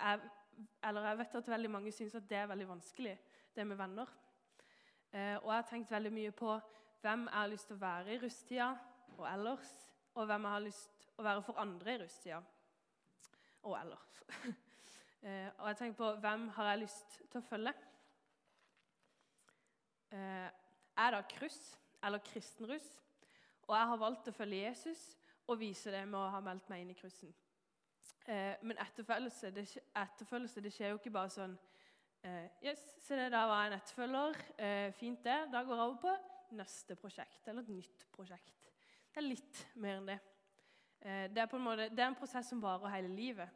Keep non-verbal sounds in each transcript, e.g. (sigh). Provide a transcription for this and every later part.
jeg, eller jeg vet at veldig mange syns at det er veldig vanskelig, det med venner. Eh, og jeg har tenkt veldig mye på hvem jeg har lyst til å være i rusttida og ellers, og hvem jeg har lyst til å være for andre i rusttida og ellers. (laughs) eh, og jeg tenker på hvem har jeg lyst til å følge. Eh, er det kryss eller kristenruss? Og jeg har valgt å følge Jesus og vise det med å ha meldt meg inn i kryssen. Eh, men etterfølgelse det, etterfølgelse det, skjer jo ikke bare sånn eh, Yes, se det der var en etterfølger. Eh, fint, det. Da går jeg over på neste prosjekt eller et nytt prosjekt. Det er litt mer enn det. Eh, det, er en måte, det er en prosess som varer hele livet.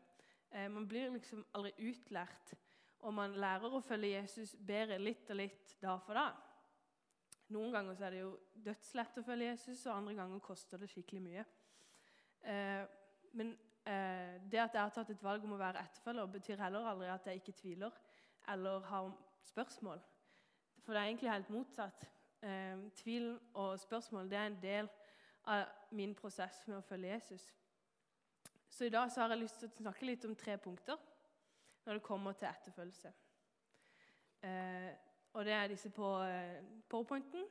Eh, man blir liksom aldri utlært. Og man lærer å følge Jesus bedre litt og litt da for da. Noen ganger er det jo dødslett å følge Jesus, og andre ganger koster det skikkelig mye. Eh, men eh, det at jeg har tatt et valg om å være etterfølger, betyr heller aldri at jeg ikke tviler eller har spørsmål. For det er egentlig helt motsatt. Eh, tvilen og spørsmål det er en del av min prosess med å følge Jesus. Så i dag så har jeg lyst til å snakke litt om tre punkter når det kommer til etterfølgelse. Eh, og det er disse på eh, powerpointen.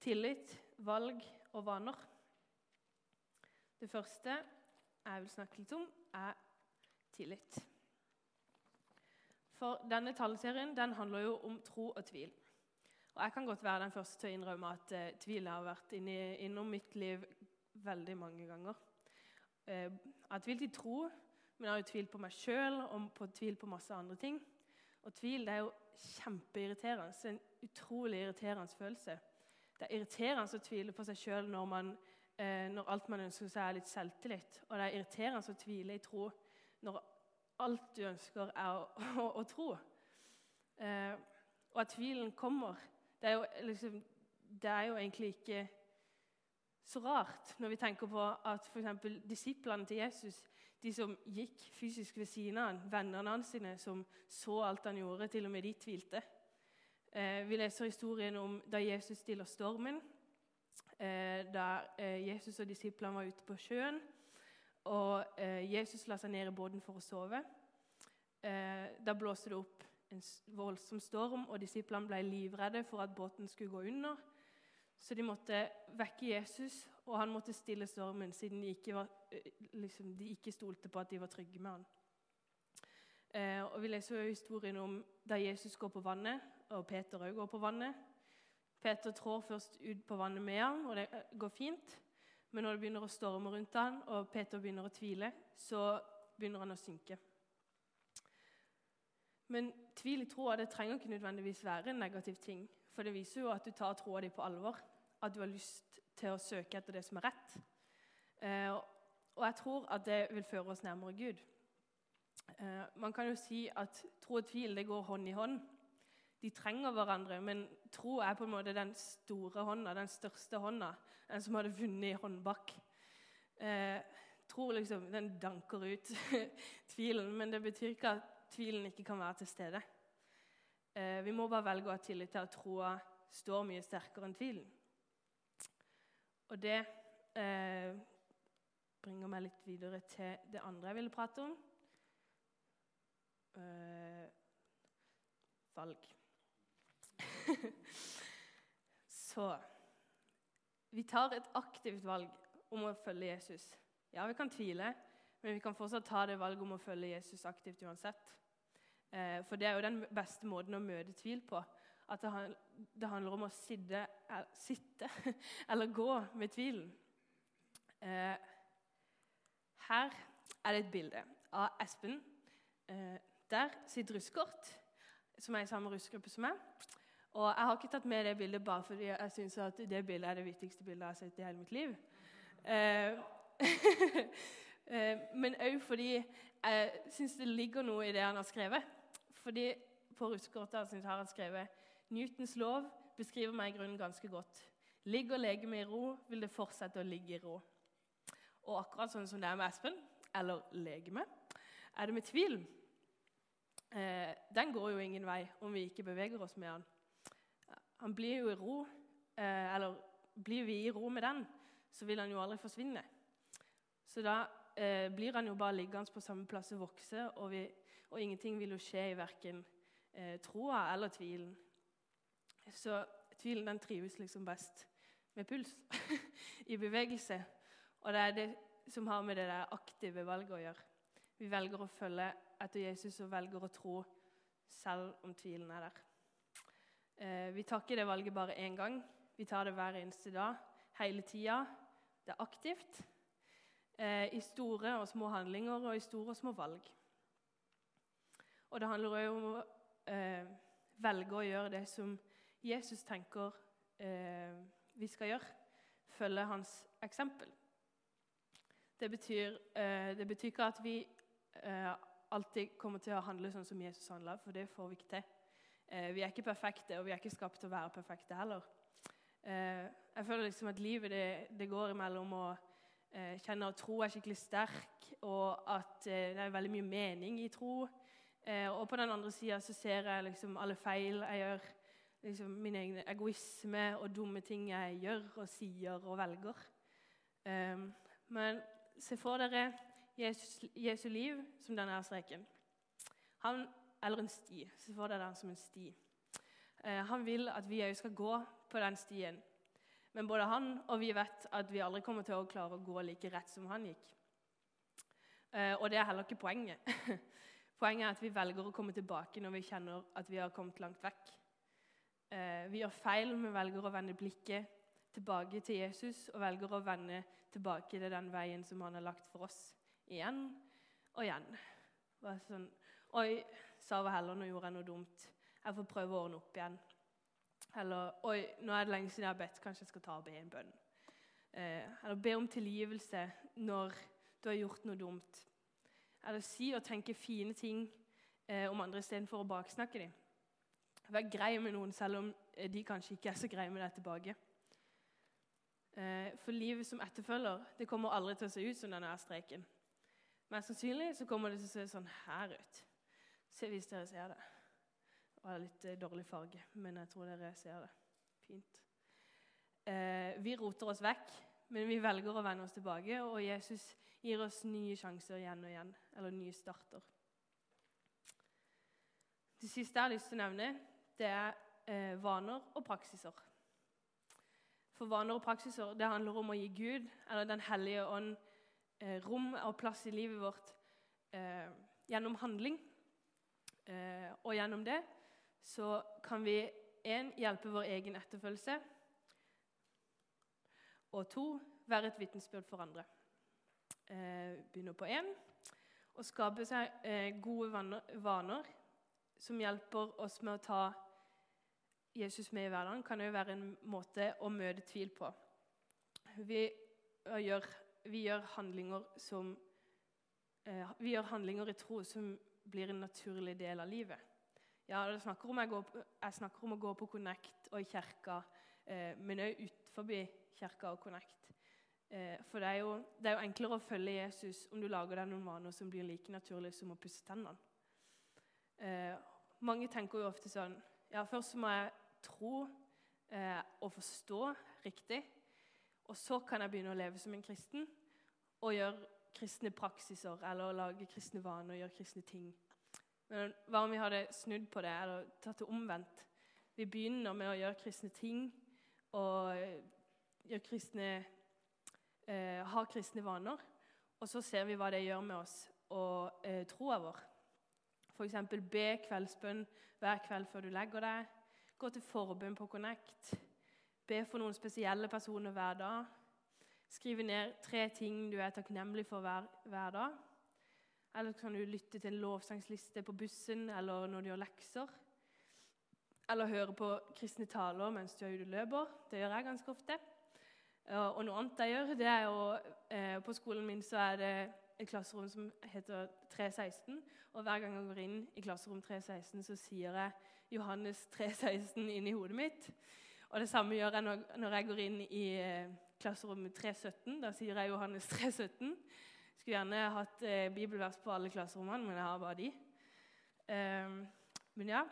Tillit, valg og vaner. Det første jeg vil snakke litt om, er tillit. For denne taleserien den handler jo om tro og tvil. Og Jeg kan godt være den første til å innrømme at eh, tvil har vært inni, innom mitt liv veldig mange ganger. Eh, jeg har tvilt i tro, men jeg har jo tvilt på meg sjøl og på tvil på masse andre ting. Og tvil det er jo kjempeirriterende. Er en utrolig irriterende følelse. Det er irriterende å tvile på seg sjøl når man når alt man ønsker seg, er litt selvtillit. Og det er irriterende å tvile i tro når alt du ønsker, er å, (laughs) å, å tro. Eh, og at tvilen kommer, det er, jo, liksom, det er jo egentlig ikke så rart når vi tenker på at f.eks. disiplene til Jesus, de som gikk fysisk ved siden av han, vennene hans sine, som så alt han gjorde, til og med de tvilte. Eh, vi leser historien om da Jesus stiller stormen. Eh, da eh, Jesus og disiplene var ute på sjøen. Og eh, Jesus la seg ned i båten for å sove. Da blåste det opp en voldsom storm, og disiplene ble livredde for at båten skulle gå under. Så de måtte vekke Jesus, og han måtte stille stormen, siden de ikke, var, liksom, de ikke stolte på at de var trygge med han. Eh, og Vi leser jo historien om da Jesus går på vannet, og Peter òg går på vannet. Peter trår først ut på vannet med ham, og det går fint. Men når det begynner å storme rundt ham, og Peter begynner å tvile, så begynner han å synke. Men tvil i troa det trenger ikke nødvendigvis være en negativ ting. For det viser jo at du tar troa di på alvor, at du har lyst til å søke etter det som er rett. Eh, og jeg tror at det vil føre oss nærmere Gud. Eh, man kan jo si at tro og tvil det går hånd i hånd de trenger hverandre, men tro er på en måte den store hånda, den største hånda, den som hadde vunnet i håndbak. Eh, tro liksom, den danker ut (laughs) tvilen, men det betyr ikke at tvilen ikke kan være til stede. Eh, vi må bare velge å ha tillit til at troa står mye sterkere enn tvilen. Og det eh, bringer meg litt videre til det andre jeg ville prate om. Eh, valg. Så vi tar et aktivt valg om å følge Jesus. Ja, vi kan tvile, men vi kan fortsatt ta det valget om å følge Jesus aktivt uansett. Eh, for det er jo den beste måten å møte tvil på. At det, handler om å sitte, sitte (laughs) eller gå med tvilen. Eh, her er det et bilde av Espen. Eh, der sitter russekort, som er i samme russegruppe som meg. Og Jeg har ikke tatt med det bildet bare fordi jeg syns at det bildet er det viktigste bildet jeg har sett i hele mitt liv. Eh, (laughs) eh men òg fordi jeg syns det ligger noe i det han har skrevet. Fordi På russekortet har han skrevet Newtons lov beskriver meg i grunnen ganske godt. Ligger legemet i ro, vil det fortsette å ligge i ro. Og akkurat sånn som det er med Espen, eller legeme, er det med tvil. Eh, den går jo ingen vei om vi ikke beveger oss med den. Han blir jo i ro, eh, eller blir vi i ro med den, så vil han jo aldri forsvinne. Så da eh, blir han jo bare liggende på samme plass og vokse, og vi, Og ingenting vil jo skje i verken eh, troa eller tvilen. Så tvilen den trives liksom best med puls, (laughs) i bevegelse. Og det er det som har med det der aktive valget å gjøre. Vi velger å følge etter Jesus og velger å tro selv om tvilen er der. Eh, vi tar ikke det valget bare én gang. Vi tar det hver eneste dag, hele tida. Det er aktivt. Eh, I store og små handlinger og i store og små valg. Og det handler òg om å eh, velge å gjøre det som Jesus tenker vi skal gjøre. Følge hans eksempel. Det betyr, det betyr ikke at vi alltid kommer til å handle sånn som Jesus handla, for det får vi ikke til. Eh, vi er ikke perfekte, og vi er ikke skapt til å være perfekte heller. Eh, jeg føler liksom at livet det, det går imellom å eh, kjenne at tro er skikkelig sterk, og at det er veldig mye mening i tro. og på den andre sida så ser jeg liksom alle feil jeg gjør. Liksom min egen egoisme og dumme ting jeg gjør og sier og velger. men se for dere Jesus, Jesu liv som denne streken. Han eller en sti. Se for deg den som en sti. Eh, han vil at vi òg skal gå på den stien. Men både han og vi vet at vi aldri kommer til å klare å gå like rett som han gikk. Eh, og det er heller ikke poenget. (laughs) Poenget er at vi velger å komme tilbake når vi kjenner at vi har kommet langt vekk. Eh, vi gjør feil, vi velger å vende blikket tilbake til Jesus og velger å vende tilbake til den veien som han har lagt for oss, igjen og igjen. Bare sånn, Oi, Sava heller, nå gjorde jeg noe dumt. Jeg får prøve å ordne opp igjen. Eller Oi, nå er det lenge siden jeg har bedt. Kanskje jeg skal ta og be en bønn. Eh, eller be om tilgivelse når du har gjort noe dumt. Eller si og tenke fine ting eh, om andre istedenfor å baksnakke dem. Vær grei med noen selv om eh, de kanskje ikke er så greie med deg tilbake. Eh, for livet som etterfølger det kommer aldri til å se ut som denne streken. Mest sannsynlig så kommer det til å se sånn her ut. Se hvis dere ser det. Det var litt eh, dårlig farge, men jeg tror dere ser det. Fint. Eh, vi roter oss vekk, men vi velger å vende oss tilbake. Og Jesus gir oss nye sjanser igjen og igjen, eller nye starter. Det siste jeg har lyst til å nevne, det er eh, vaner og praksiser. For vaner og praksiser det handler om å gi Gud, eller Den hellige ånd, eh, rom og plass i livet vårt eh, gjennom handling. Eh, og gjennom det så kan vi én hjelpe vår egen etterfølgelse, og to være et vitnesbyrd for andre. Eh, begynner på én å skape seg eh, gode vaner, som hjelper oss med å ta Jesus med i hverdagen, kan òg være en måte å møte tvil på. Vi gjør, vi gjør handlinger som eh, Vi gjør handlinger i tro som blir en naturlig del av livet. Ja, jeg snakker om, jeg går, jeg snakker om å gå på Connect og i kirka, eh, men òg utenfor kirka og Connect. Eh, for det er, jo, det er, jo, enklere å følge Jesus om du lager deg noen vaner som blir like naturlige som å pusse tennene. Eh, mange tenker jo ofte sånn Ja, først må jeg tro eh, og forstå riktig, og så kan jeg begynne å leve som en kristen og gjøre kristne praksiser eller å lage kristne vaner og gjøre kristne ting. Men hva om vi hadde snudd på det eller tatt det omvendt? Vi begynner med å gjøre kristne ting og eh, gjøre kristne, eh, ha kristne vaner. Og så ser vi hva det gjør med oss og eh, troa vår. F.eks. be kveldsbønn hver kveld før du legger deg. Gå til forbønn på Connect. Be for noen spesielle personer hver dag. Skrive ned tre ting du er takknemlig for hver, hver dag. Eller kan du lytte til en lovsangsliste på bussen eller når du gjør lekser. Eller høre på kristne taler mens du er ute og løper. Det gjør jeg ganske ofte. Og noe annet jeg gjør, det er jo eh, På skolen min så er det et klasserom som heter 316. Og hver gang jeg går inn i klasserom 316, så sier jeg Johannes 316 inni hodet mitt. Og det samme gjør jeg når jeg går inn i eh, klasserom 317. Da sier jeg Johannes 317. Skulle gjerne hatt eh, bibelvers på alle klasserommene, men jeg har bare de. Eh, men ja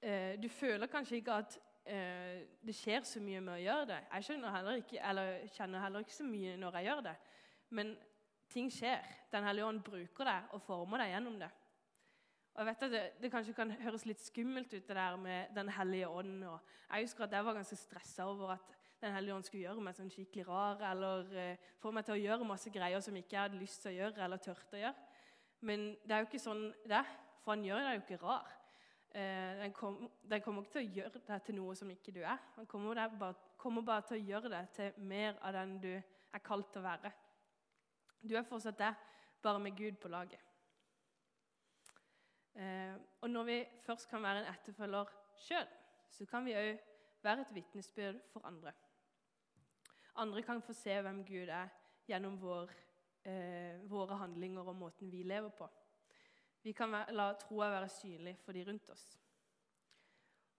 eh, Du føler kanskje ikke at eh, det skjer så mye med å gjøre det. Jeg skjønner heller ikke, eller kjenner heller ikke så mye når jeg gjør det. Men ting skjer. Den hellige ånd bruker deg og former deg gjennom det. Og jeg vet at det, det, kanskje kan høres litt skummelt ut, det der med Den hellige ånd. og Jeg husker at jeg var ganske stressa over at Den hellige ånd skulle gjøre meg sånn skikkelig rar, eller uh, få meg til å gjøre masse greier som ikke jeg hadde lyst til å gjøre eller turte å gjøre. Men det er jo ikke sånn det for han gjør deg jo ikke rar. Uh, den, kom, den, kommer ikke til å gjøre deg til noe som ikke du er. Han kommer bare, kommer bare til å gjøre deg til mer av den du er kalt til å være. Du er fortsatt det, bare med Gud på laget. Eh, og når vi først kan være en etterfølger sjøl, så kan vi òg være et vitnesbyrd for andre. Andre kan få se hvem Gud er gjennom vår, eh, våre handlinger og måten vi lever på. Vi kan være, la troa være synlig for de rundt oss.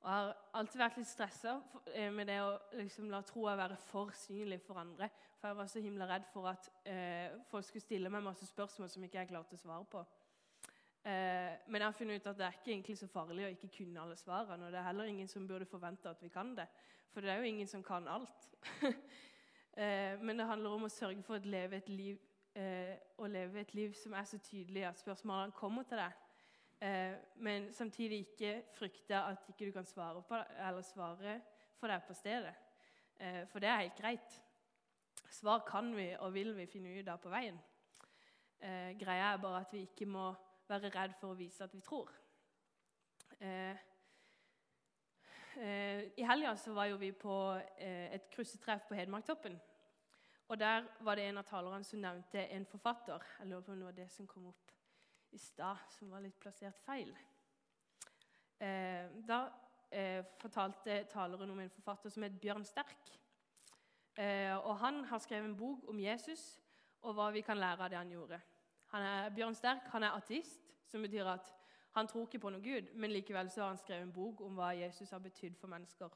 Og Jeg har alltid vært litt stressa eh, med det å liksom, la troa være for synlig for andre. For jeg var så himla redd for at eh, folk skulle stille meg masse spørsmål som ikke jeg klarte å svare på. Eh, men jeg har funnet ut at det er ikke egentlig så farlig å ikke kunne alle svarene. Og det er heller ingen som burde forvente at vi kan det. For det er jo ingen som kan alt. (laughs) eh, men det handler om å sørge for å leve et liv, eh, leve et liv som er så tydelig at spørsmålene kommer til deg. Eh, men samtidig ikke frykte at ikke du kan svare, på, eller svare for deg på stedet. Eh, for det er helt greit. Svar kan vi og vil vi finne ut av på veien. Eh, greia er bare at vi ikke må være redd for å vise at vi tror. Eh, I helga var vi på eh, et kryssetreff på Hedmarktoppen. Og Der var det en av talerne som nevnte en forfatter. Jeg lurer på om det var det som kom opp i stad, som var litt plassert feil. Eh, da eh, fortalte taleren om en forfatter som het Bjørn Sterk. Eh, og Han har skrevet en bok om Jesus og hva vi kan lære av det han gjorde. Han er, Bjørn Sterk han er ateist, som betyr at han tror ikke på noe Gud, men likevel så har han skrevet en bok om hva Jesus har betydd for mennesker.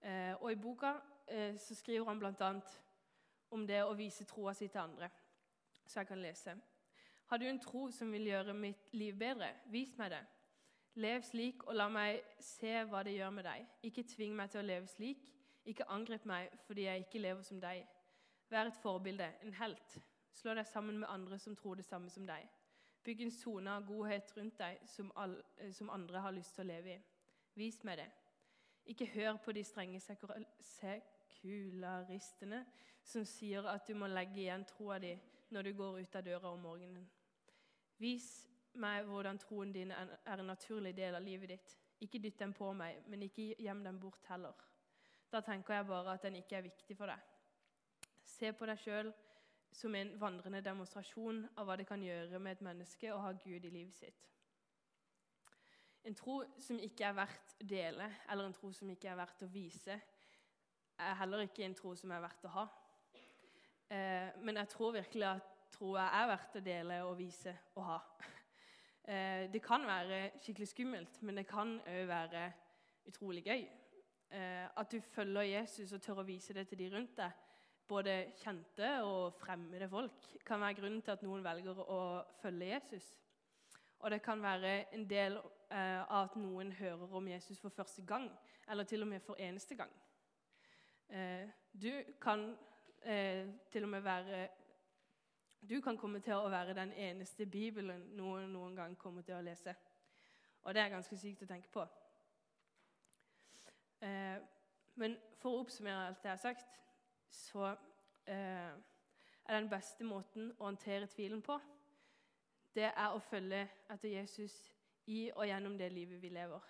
Eh, og I boka eh, så skriver han bl.a. om det å vise troa si til andre. Så jeg kan lese. Har du en tro som vil gjøre mitt liv bedre? Vis meg det. Lev slik, og la meg se hva det gjør med deg. Ikke tving meg til å leve slik. Ikke angrip meg fordi jeg ikke lever som deg. Vær et forbilde, en helt. Slå deg sammen med andre som tror det samme som deg. Bygg en sone av godhet rundt deg som, all, eh, som, andre har lyst til å leve i. Vis meg det. Ikke hør på de strenge sekularistene som sier at du må legge igjen troa di når du går ut av døra om morgenen. Vis meg hvordan troen din er en naturlig del av livet ditt. Ikke dytt den på meg, men ikke gjem den bort heller. Da tenker jeg bare at den ikke er viktig for deg. Se på deg sjøl som en vandrende demonstrasjon av hva det kan gjøre med et menneske å ha Gud i livet sitt. En tro som ikke er verdt å dele, eller en tro som ikke er verdt å vise, er heller ikke en tro som er verdt å ha. Eh, men jeg tror virkelig at troa er verdt å dele og vise og ha. Eh, det kan være skikkelig skummelt, men det kan òg være utrolig gøy. Eh, at du følger Jesus og tør å vise det til de rundt deg både kjente og fremmede folk kan være grunnen til at noen velger å følge Jesus. Og det kan være en del eh, av at noen hører om Jesus for første gang, eller til og med for eneste gang. Eh, du kan eh, til og med være Du kan komme til å være den eneste Bibelen noen noen gang kommer til å lese. Og det er ganske sykt å tenke på. Men for å oppsummere alt jeg har sagt så eh, er den beste måten å håndtere tvilen på, det er å følge etter Jesus i og gjennom det livet vi lever.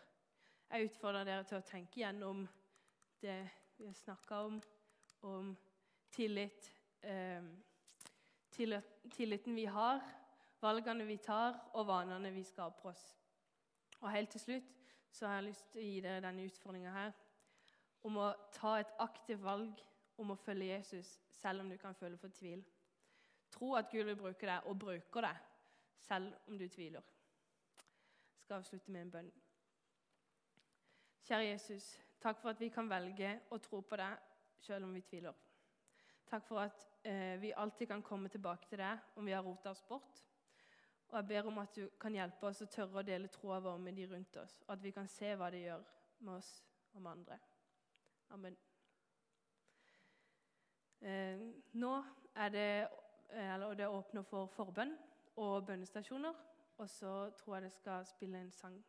Jeg utfordrer dere til å tenke gjennom det vi har snakka om, om tillit, eh, tilliten vi har, valgene vi tar, og vanene vi skaper oss. Og Helt til slutt så har jeg lyst til å gi dere denne utfordringa her om å ta et aktivt valg om å følge Jesus selv om du kan føle for tvil. Tro at Gud vil bruke deg, og bruker deg selv om du tviler. Jeg skal avslutte med en bønn. Kjære Jesus, takk for at vi kan velge å tro på deg selv om vi tviler. Takk for at eh, vi alltid kan komme tilbake til deg om vi har rota oss bort. Og jeg ber om at du kan hjelpe oss å tørre å dele troa vår med de rundt oss, og at vi kan se hva det gjør med oss og med andre. Amen. Eh, nå er det, eh, eller det åpner for forbønn og bønnestasjoner. Og så tror jeg det skal spille en sang